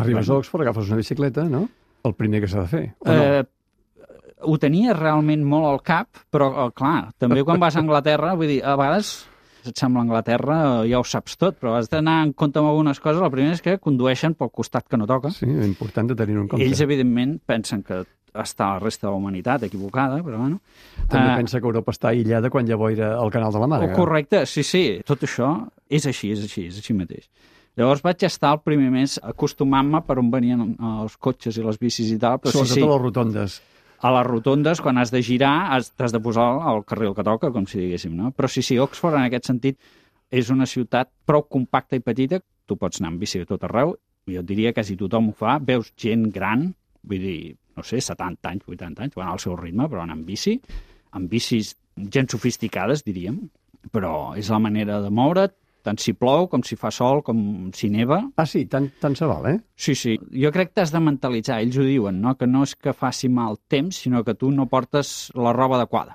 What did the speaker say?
arribes a Oxford, agafes una bicicleta, no? El primer que s'ha de fer, o no? Eh, ho tenia realment molt al cap, però, eh, clar, també quan vas a Anglaterra, vull dir, a vegades et sembla Anglaterra, eh, ja ho saps tot, però has d'anar en compte amb algunes coses. La primera és que condueixen pel costat que no toca. Sí, és important de tenir-ho en compte. Ells, evidentment, pensen que està la resta de la humanitat equivocada, però bueno... També Eh, pensa que Europa està aïllada quan ja boira el canal de la Mànega. correcte, sí, sí, tot això és així, és així, és així mateix. Llavors vaig estar el primer mes acostumant-me per on venien els cotxes i les bicis i tal, però Sobretot sí, sí, a les rotondes. a les rotondes, quan has de girar, has- t'has de posar al carril que toca, com si diguéssim, no? Però sí, sí, Oxford, en aquest sentit, és una ciutat prou compacta i petita, tu pots anar amb bici a tot arreu, jo diria que quasi tothom ho fa, veus gent gran, vull dir, no sé, 70 anys, 80 anys, van al seu ritme, però van amb bici, amb bicis gent sofisticades, diríem, però és la manera de moure't, tant si plou, com si fa sol, com si neva, Ah, sí, tant, tant se val, eh? Sí, sí. Jo crec que t'has de mentalitzar, ells ho diuen, no? que no és que faci mal temps, sinó que tu no portes la roba adequada.